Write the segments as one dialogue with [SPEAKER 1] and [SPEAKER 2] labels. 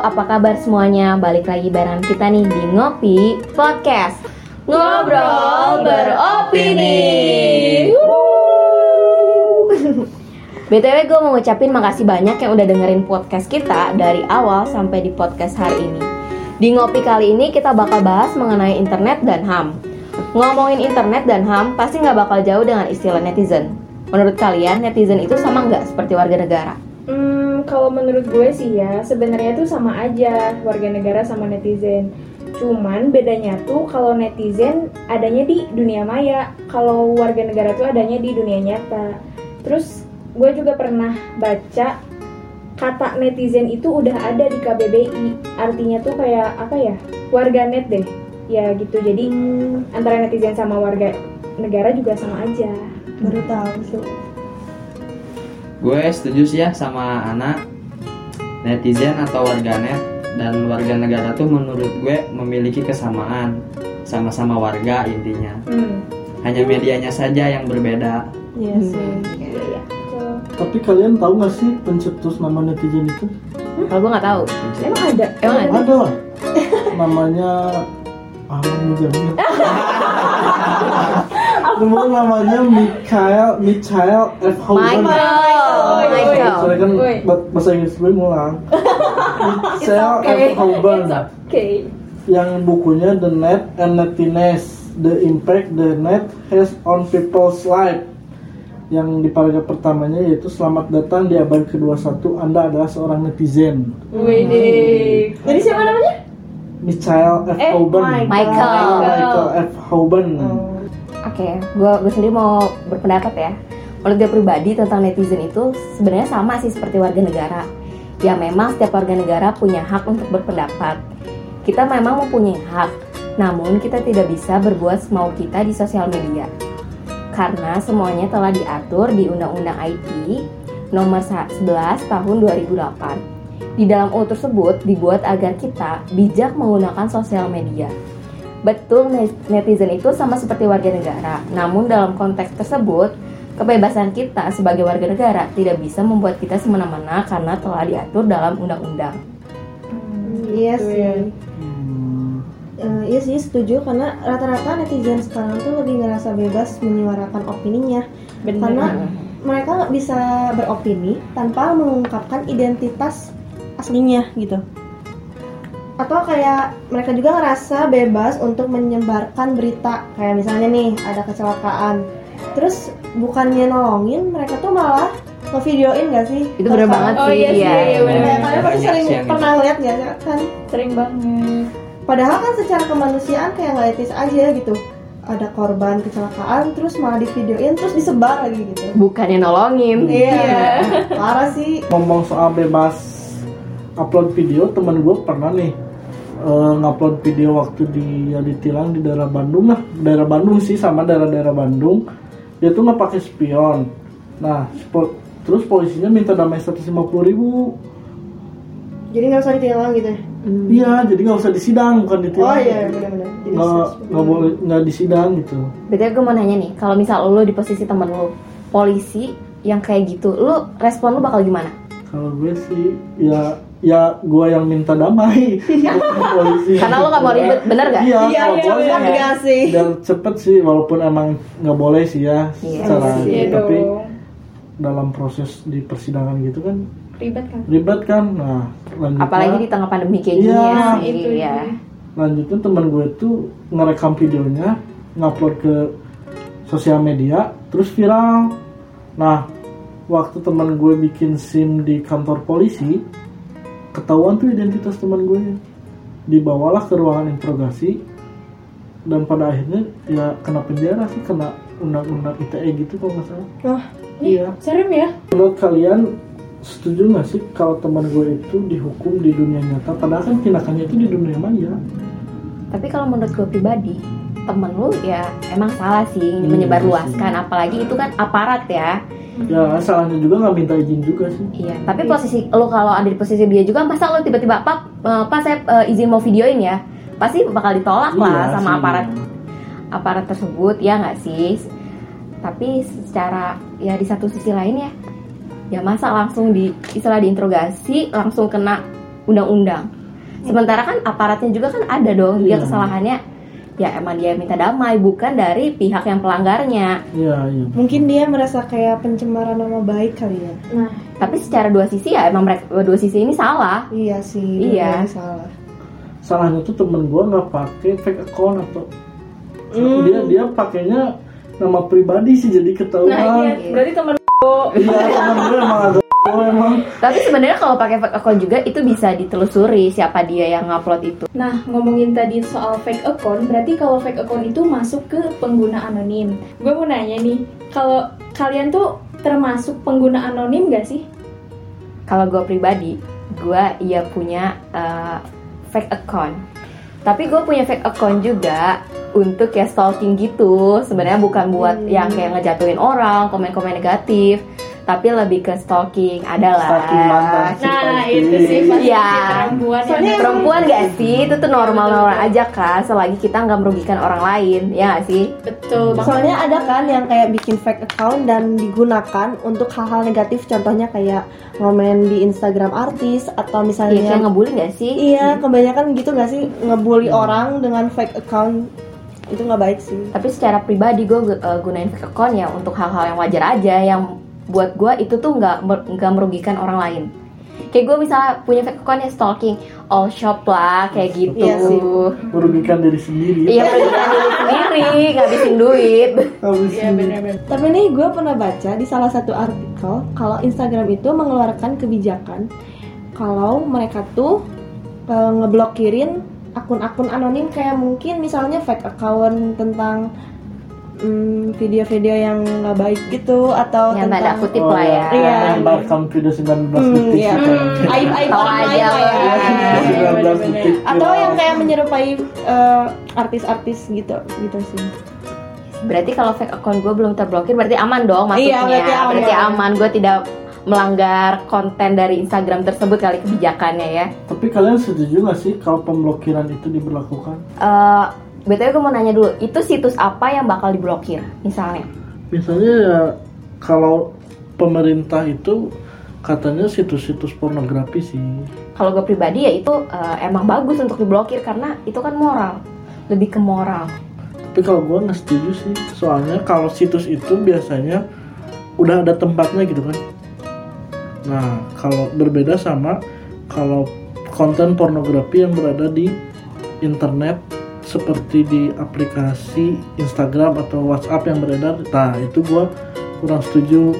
[SPEAKER 1] apa kabar semuanya? Balik lagi bareng kita nih di Ngopi Podcast. Ngobrol beropini. BTW gue mau ngucapin makasih banyak yang udah dengerin podcast kita dari awal sampai di podcast hari ini. Di Ngopi kali ini kita bakal bahas mengenai internet dan HAM Ngomongin internet dan HAM pasti nggak bakal jauh dengan istilah netizen. Menurut kalian netizen itu sama nggak seperti warga negara?
[SPEAKER 2] Hmm, kalau menurut gue sih ya, sebenarnya tuh sama aja warga negara sama netizen. Cuman bedanya tuh kalau netizen adanya di dunia maya, kalau warga negara tuh adanya di dunia nyata. Terus gue juga pernah baca kata netizen itu udah ada di KBBI. Artinya tuh kayak apa ya? Warga net deh. Ya gitu. Jadi antara netizen sama warga negara juga sama aja.
[SPEAKER 3] baru tahu tuh
[SPEAKER 4] Gue setuju sih ya sama anak netizen atau warganet dan warga negara tuh menurut gue memiliki kesamaan sama-sama warga intinya.
[SPEAKER 2] Hmm.
[SPEAKER 4] Hanya medianya saja yang berbeda.
[SPEAKER 3] iya sih
[SPEAKER 2] Iya, iya. Betul.
[SPEAKER 5] Tapi kalian tahu nggak sih pencetus nama netizen itu?
[SPEAKER 1] Kalau gue nggak tahu
[SPEAKER 2] Emang ada?
[SPEAKER 1] Emang ada?
[SPEAKER 5] Ada. Namanya Ahmad Mujahid. Kemudian namanya Michael Michael F. Housen.
[SPEAKER 1] Michael
[SPEAKER 5] Soalnya kan bahasa Inggris gue ngulang. Michael. F. Housen.
[SPEAKER 2] Oke.
[SPEAKER 5] Yang bukunya The Net and Nettiness, The Impact the Net Has on People's Life. Yang di paragraf pertamanya yaitu Selamat datang di abad ke-21 Anda adalah seorang netizen
[SPEAKER 2] Wih. Jadi siapa namanya?
[SPEAKER 5] Michael F.
[SPEAKER 2] Eh,
[SPEAKER 5] Houben
[SPEAKER 1] Michael.
[SPEAKER 5] Michael F. Houben
[SPEAKER 1] Oke, gue gue sendiri mau berpendapat ya. Menurut gue pribadi tentang netizen itu sebenarnya sama sih seperti warga negara. Ya memang setiap warga negara punya hak untuk berpendapat. Kita memang mempunyai hak, namun kita tidak bisa berbuat semau kita di sosial media. Karena semuanya telah diatur di Undang-Undang IT nomor 11 tahun 2008. Di dalam UU tersebut dibuat agar kita bijak menggunakan sosial media. Betul net- netizen itu sama seperti warga negara. Namun dalam konteks tersebut, kebebasan kita sebagai warga negara tidak bisa membuat kita semena-mena karena telah diatur dalam undang-undang.
[SPEAKER 3] iya
[SPEAKER 2] Gitu
[SPEAKER 3] sih
[SPEAKER 2] ya.
[SPEAKER 5] Hmm,
[SPEAKER 3] Eh, iya sih setuju karena rata-rata netizen sekarang tuh lebih ngerasa bebas menyuarakan opininya
[SPEAKER 2] Bener.
[SPEAKER 3] karena mereka nggak bisa beropini tanpa mengungkapkan identitas aslinya gitu atau kayak mereka juga ngerasa bebas untuk menyebarkan berita kayak misalnya nih ada kecelakaan terus bukannya nolongin mereka tuh malah ngevideoin gak sih
[SPEAKER 1] Itu bener banget
[SPEAKER 2] Oh,
[SPEAKER 1] sih.
[SPEAKER 2] iya sih,
[SPEAKER 1] iya.
[SPEAKER 2] iya, bener.
[SPEAKER 3] Kayak kalian pasti sering
[SPEAKER 4] yang
[SPEAKER 3] pernah lihat ya kan
[SPEAKER 2] Sering banget.
[SPEAKER 3] Padahal kan secara kemanusiaan kayak nggak etis aja gitu. Ada korban kecelakaan terus malah divideoin terus disebar lagi gitu.
[SPEAKER 1] Bukannya nolongin.
[SPEAKER 3] Iya, parah sih.
[SPEAKER 5] ngomong soal bebas upload video temen gue pernah nih eh, ngupload video waktu dia ditilang di daerah Bandung lah daerah Bandung sih sama daerah-daerah Bandung dia tuh nggak pakai spion nah spo- terus polisinya minta damai 150 ribu
[SPEAKER 3] Jadi nggak usah ditilang gitu. ya?
[SPEAKER 5] iya jadi nggak usah disidang bukan ditilang
[SPEAKER 3] Oh iya benar-benar.
[SPEAKER 5] Nggak boleh nggak disidang gitu
[SPEAKER 1] Betul gue mau nanya nih, kalau misal lu di posisi temen lu, polisi yang kayak gitu, lu respon lu bakal gimana?
[SPEAKER 5] kalau gue sih ya ya gue yang minta damai polisi
[SPEAKER 1] Karena lu nggak mau ribet, bener gak?
[SPEAKER 5] iya
[SPEAKER 3] Iya, iya,
[SPEAKER 5] gue sih biar cepet sih walaupun emang nggak boleh sih ya
[SPEAKER 1] Iya
[SPEAKER 5] secara.
[SPEAKER 2] Iya
[SPEAKER 5] tapi
[SPEAKER 2] dong.
[SPEAKER 5] dalam proses di persidangan gitu kan
[SPEAKER 2] Ribet kan?
[SPEAKER 5] ribet kan nah lanjutnya
[SPEAKER 1] Apalagi di tengah pandemi kayak gini
[SPEAKER 5] Iya,
[SPEAKER 1] ya.
[SPEAKER 2] itu
[SPEAKER 1] Iya.
[SPEAKER 5] lanjutnya teman gue tuh ngerekam videonya ngupload ke sosial media terus viral nah waktu teman gue bikin sim di kantor polisi ketahuan tuh identitas teman gue. Dibawalah ke ruangan interogasi dan pada akhirnya ya kena penjara sih kena undang-undang ITE gitu kalau nggak salah.
[SPEAKER 3] Wah,
[SPEAKER 5] iya.
[SPEAKER 2] Serem ya?
[SPEAKER 5] menurut kalian setuju nggak sih kalau teman gue itu dihukum di dunia nyata? Padahal kan tindakannya itu di dunia maya.
[SPEAKER 1] Tapi kalau menurut gue pribadi, temen lu ya emang salah sih
[SPEAKER 5] Iya
[SPEAKER 1] menyebarluaskan, apalagi itu kan aparat ya.
[SPEAKER 5] ya salahnya juga nggak minta izin juga sih
[SPEAKER 1] Iya. Tapi posisi lu kalau ada di posisi dia juga, masa lu tiba-tiba pak, eh, pak saya eh, izin mau videoin ya, pasti bakal ditolak lah
[SPEAKER 5] Iya
[SPEAKER 1] sama
[SPEAKER 5] sih.
[SPEAKER 1] aparat aparat tersebut ya nggak sih? Tapi secara ya di satu sisi lain ya, ya masa langsung di istilah diinterogasi langsung kena undang-undang. Sementara kan aparatnya juga kan ada dong dia
[SPEAKER 5] Iya.
[SPEAKER 1] kesalahannya ya emang dia minta damai bukan dari pihak yang pelanggarnya.
[SPEAKER 5] Iya, iya.
[SPEAKER 3] Mungkin dia merasa kayak pencemaran nama baik kali ya.
[SPEAKER 2] Nah,
[SPEAKER 1] Tapi secara dua sisi ya emang mereka dua sisi ini salah.
[SPEAKER 3] Iya sih.
[SPEAKER 1] Iya.
[SPEAKER 3] Salah.
[SPEAKER 5] Salahnya tuh temen gue nggak pakai fake account atau
[SPEAKER 3] Hmm.
[SPEAKER 5] dia dia pakainya nama pribadi sih jadi ketahuan.
[SPEAKER 2] nah iya, berarti temen
[SPEAKER 5] Iya, temen gue emang agak oh, emang.
[SPEAKER 1] Tapi sebenarnya kalau pakai fake account juga itu bisa ditelusuri siapa dia yang ngupload itu.
[SPEAKER 2] Nah, ngomongin tadi soal fake account, berarti kalau fake account itu masuk ke pengguna anonim. Gue mau nanya nih, kalau kalian tuh termasuk pengguna anonim gak sih?
[SPEAKER 1] Kalau gue pribadi, gue iya punya uh, fake account. Tapi gue punya fake account juga untuk kayak stalking gitu. Sebenarnya bukan buat yang kayak ngejatuhin orang, komen-komen negatif, tapi lebih ke stalking. Adalah.
[SPEAKER 5] Stalking mantan
[SPEAKER 2] Nah, itu sih pasti
[SPEAKER 1] Iya.
[SPEAKER 2] perempuan
[SPEAKER 3] Soalnya
[SPEAKER 2] yang
[SPEAKER 1] Perempuan gak sih? Itu tuh normal-normal aja kan, selagi kita nggak merugikan orang lain, ya gak sih?
[SPEAKER 2] betul banget.
[SPEAKER 3] Soalnya ada kan yang kayak bikin fake account dan digunakan untuk hal-hal negatif. Contohnya kayak ngomen di Instagram artis atau
[SPEAKER 1] Iya,
[SPEAKER 3] misalnya
[SPEAKER 1] kayak ngebully gak sih?
[SPEAKER 3] Iya, kebanyakan gitu gak sih ngebully orang dengan fake account itu nggak baik sih.
[SPEAKER 1] tapi secara pribadi gue gunain fake account ya untuk hal-hal yang wajar aja yang buat gue itu tuh nggak mer- nggak merugikan orang lain kayak gue misalnya punya fake account ya stalking all shop lah kayak gitu
[SPEAKER 3] Iya sih.
[SPEAKER 5] merugikan diri sendiri.
[SPEAKER 1] iya merugikan diri sendiri ngabisin duit
[SPEAKER 2] Iya benar-benar.
[SPEAKER 3] Tapi nih gue pernah baca di salah satu artikel kalau Instagram itu mengeluarkan kebijakan kalau mereka tuh e, ngeblokirin akun-akun anonim kayak mungkin misalnya fake account tentang mm, video-video yang nggak baik gitu atau
[SPEAKER 1] yang
[SPEAKER 3] tentang
[SPEAKER 1] kutip
[SPEAKER 5] Oh,
[SPEAKER 1] lah ya
[SPEAKER 3] Iya.
[SPEAKER 5] Menyebarkan video 19
[SPEAKER 3] Hmm,
[SPEAKER 5] detik
[SPEAKER 3] iya.
[SPEAKER 5] gitu.
[SPEAKER 3] aib aib
[SPEAKER 1] Tahu
[SPEAKER 3] orang
[SPEAKER 1] aja
[SPEAKER 3] lain lah
[SPEAKER 1] lah.
[SPEAKER 3] ya.
[SPEAKER 5] 19 detik.
[SPEAKER 3] Atau yang kayak menyerupai eh, artis-artis gitu gitu sih.
[SPEAKER 1] berarti kalau fake account gue belum terblokir berarti aman dong masuknya
[SPEAKER 3] Iya, berarti aman.
[SPEAKER 1] gue tidak melanggar konten dari Instagram tersebut kali kebijakannya ya
[SPEAKER 5] Tapi kalian setuju gak sih kalau pemblokiran itu diberlakukan?
[SPEAKER 1] Eh, btw gue mau nanya dulu itu situs apa yang bakal diblokir misalnya
[SPEAKER 5] Misalnya ya kalau pemerintah itu katanya situs-situs pornografi sih.
[SPEAKER 1] kalau gue pribadi ya itu eh, emang bagus untuk diblokir karena itu kan moral lebih ke moral
[SPEAKER 5] Tapi kalau gue nggak setuju sih, soalnya kalau situs itu biasanya udah ada tempatnya gitu kan. Nah, kalau berbeda sama kalau konten pornografi yang berada di internet seperti di aplikasi Instagram atau WhatsApp yang beredar, nah itu gue kurang setuju.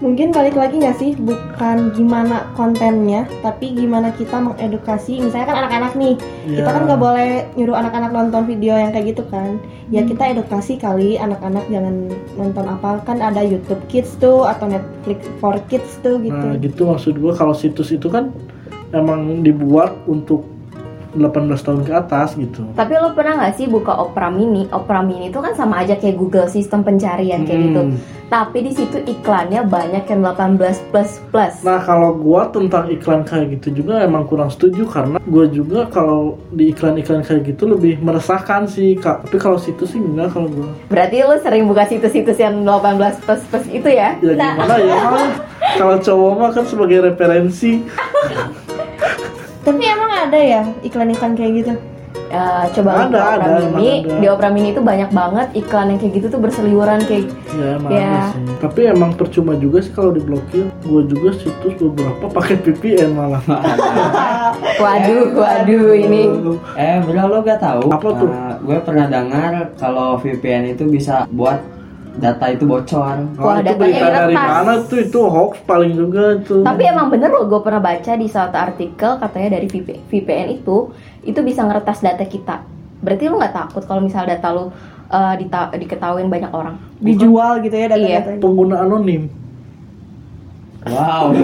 [SPEAKER 3] Mungkin balik lagi nggak sih bukan gimana kontennya, tapi gimana kita mengedukasi. Misalnya kan anak-anak nih,
[SPEAKER 5] Ya,
[SPEAKER 3] kita kan nggak boleh nyuruh anak-anak nonton video yang kayak gitu kan. Ya kita edukasi kali anak-anak jangan nonton apa kan ada YouTube Kids tuh atau Netflix for Kids tuh gitu.
[SPEAKER 5] Nah gitu maksud gue kalau situs itu kan emang dibuat untuk 18 tahun ke atas gitu.
[SPEAKER 1] tapi lo pernah nggak sih buka Opera Mini Opera Mini itu kan sama aja kayak Google sistem pencarian kayak gitu
[SPEAKER 5] Hmm.
[SPEAKER 1] tapi di situ iklannya banyak yang 18 plus plus
[SPEAKER 5] Nah kalau gua tentang iklan kayak gitu juga emang kurang setuju karena gua juga kalau di iklan-iklan kayak gitu lebih meresahkan sih kak. Tapi kalau situs sih gimana kalau gua?
[SPEAKER 1] berarti lo sering buka situs-situs yang 18 plus plus itu ya
[SPEAKER 5] Ya gimana ya? Kalau cowok mah kan sebagai referensi.
[SPEAKER 3] Tapi emang ada ya iklan-iklan kayak gitu.
[SPEAKER 1] Eh, coba
[SPEAKER 5] Ada,
[SPEAKER 1] Opera
[SPEAKER 5] ada,
[SPEAKER 1] Mini
[SPEAKER 5] ada.
[SPEAKER 1] di Opera Mini itu banyak banget iklan yang kayak gitu tuh berseliweran kayak
[SPEAKER 5] Ya emang
[SPEAKER 1] Ya.
[SPEAKER 5] sih. Tapi emang percuma juga sih kalau diblokir. Gua juga situs beberapa pakai VPN malah.
[SPEAKER 1] waduh waduh ini
[SPEAKER 4] Eh, bro lo gak tahu?
[SPEAKER 5] Apa tuh?
[SPEAKER 4] Eh, gue pernah dengar kalau VPN itu bisa buat data itu bocor.
[SPEAKER 1] Wah,
[SPEAKER 5] itu
[SPEAKER 1] datanya
[SPEAKER 5] berita dari mana tuh? Itu hoax paling juga itu.
[SPEAKER 1] Tapi emang bener loh, gue pernah baca di suatu artikel katanya dari VP- VPN itu itu bisa ngeretas data kita. Berarti lu nggak takut kalau misal data lu uh, dita- diketahuin banyak orang?
[SPEAKER 3] Dijual gitu ya
[SPEAKER 1] Iya.
[SPEAKER 3] data-datanya.
[SPEAKER 5] pengguna anonim.
[SPEAKER 4] Wow.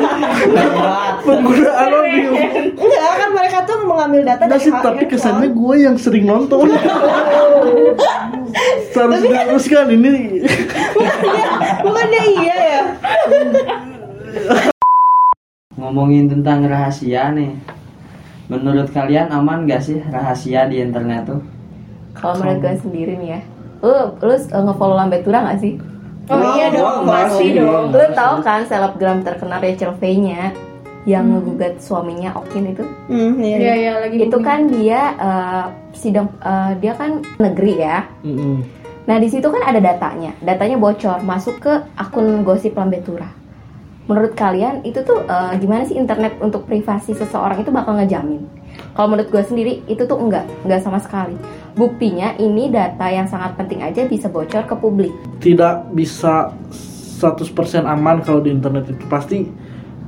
[SPEAKER 5] Pengguna anonim.
[SPEAKER 3] Enggak kan mereka tuh mengambil data
[SPEAKER 5] Enggak
[SPEAKER 3] dari
[SPEAKER 5] sih, tapi kesannya gue yang sering nonton. Harus diteruskan ini.
[SPEAKER 3] bukannya iya ya
[SPEAKER 4] Ngomongin tentang rahasia nih. Menurut kalian aman gak sih rahasia di internet tuh?
[SPEAKER 1] Kalau menurut gue sendiri nih ya, lu lu uh, ngefollow Lambe Tura nggak sih?
[SPEAKER 2] Oh iya dong,
[SPEAKER 5] iya.
[SPEAKER 2] dong.
[SPEAKER 1] Lu tahu kan selebgram terkenal Rachel V-nya? Yang ngegugat suaminya Okin itu.
[SPEAKER 3] Hmm, iya,
[SPEAKER 2] Iya
[SPEAKER 3] iya.
[SPEAKER 2] iya lagi
[SPEAKER 1] Itu kan dia eh, sidang eh, dia kan negeri ya.
[SPEAKER 5] Mm-mm.
[SPEAKER 1] Nah di situ kan ada datanya, datanya bocor masuk ke akun gosip Lambetura. Menurut kalian itu tuh eh, gimana sih internet untuk privasi seseorang itu bakal ngejamin? Kalau menurut gue sendiri itu tuh enggak, enggak sama sekali. Buktinya ini data yang sangat penting aja bisa bocor ke publik.
[SPEAKER 5] tidak bisa 100% aman kalau di internet itu pasti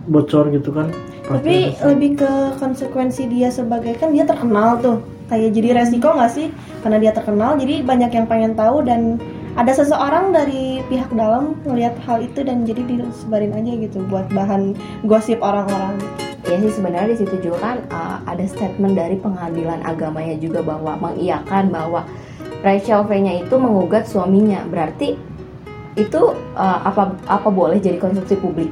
[SPEAKER 5] bocor gitu kan Pasti
[SPEAKER 3] Tapi
[SPEAKER 5] ada.
[SPEAKER 3] lebih ke konsekuensi dia sebagai kan dia terkenal tuh. Kayak jadi resiko nggak sih? Karena dia terkenal, jadi banyak yang pengen tahu dan ada seseorang dari pihak dalam ngelihat hal itu dan jadi disebarin aja gitu buat bahan gosip orang-orang.
[SPEAKER 1] Ya sih sebenarnya di situ juga kan uh, ada statement dari pengadilan agamanya juga bahwa mengiyakan bahwa Rachel V-nya itu mengugat suaminya. Berarti itu uh, apa apa boleh jadi konsumsi publik?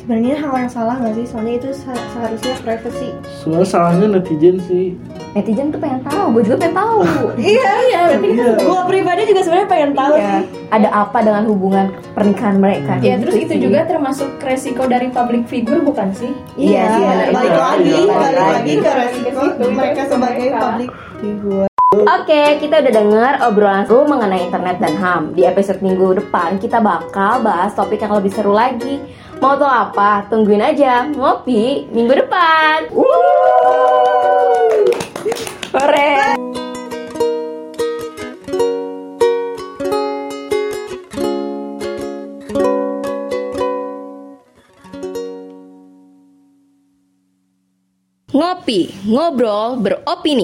[SPEAKER 3] Sebenarnya hal yang salah nggak sih? Soalnya itu se- seharusnya privacy.
[SPEAKER 5] sebenarnya salahnya netizen sih
[SPEAKER 1] Netizen tuh pengen tahu, gue juga pengen tahu.
[SPEAKER 3] Iya, iya.
[SPEAKER 5] Iya.
[SPEAKER 3] Gua pribadi juga sebenarnya pengen tahu
[SPEAKER 1] Iya.
[SPEAKER 3] sih.
[SPEAKER 1] Ada apa dengan hubungan pernikahan mereka?
[SPEAKER 2] Ya
[SPEAKER 1] Gitu
[SPEAKER 2] terus itu
[SPEAKER 1] sih.
[SPEAKER 2] juga termasuk resiko dari public figure bukan sih?
[SPEAKER 1] Iya
[SPEAKER 5] Iya,
[SPEAKER 3] lagi,
[SPEAKER 5] iya,
[SPEAKER 3] balik
[SPEAKER 1] balik
[SPEAKER 3] lagi
[SPEAKER 1] lagi.
[SPEAKER 3] ke resiko
[SPEAKER 2] Ke situ,
[SPEAKER 3] mereka sebagai
[SPEAKER 2] mereka.
[SPEAKER 3] public figure.
[SPEAKER 1] Oke, kita udah denger obrolan seru mengenai internet dan HAM. Di episode minggu depan kita bakal bahas topik yang lebih seru lagi. Mau tau apa? Tungguin aja ngopi minggu depan. Keren. Ngopi, ngobrol, beropini.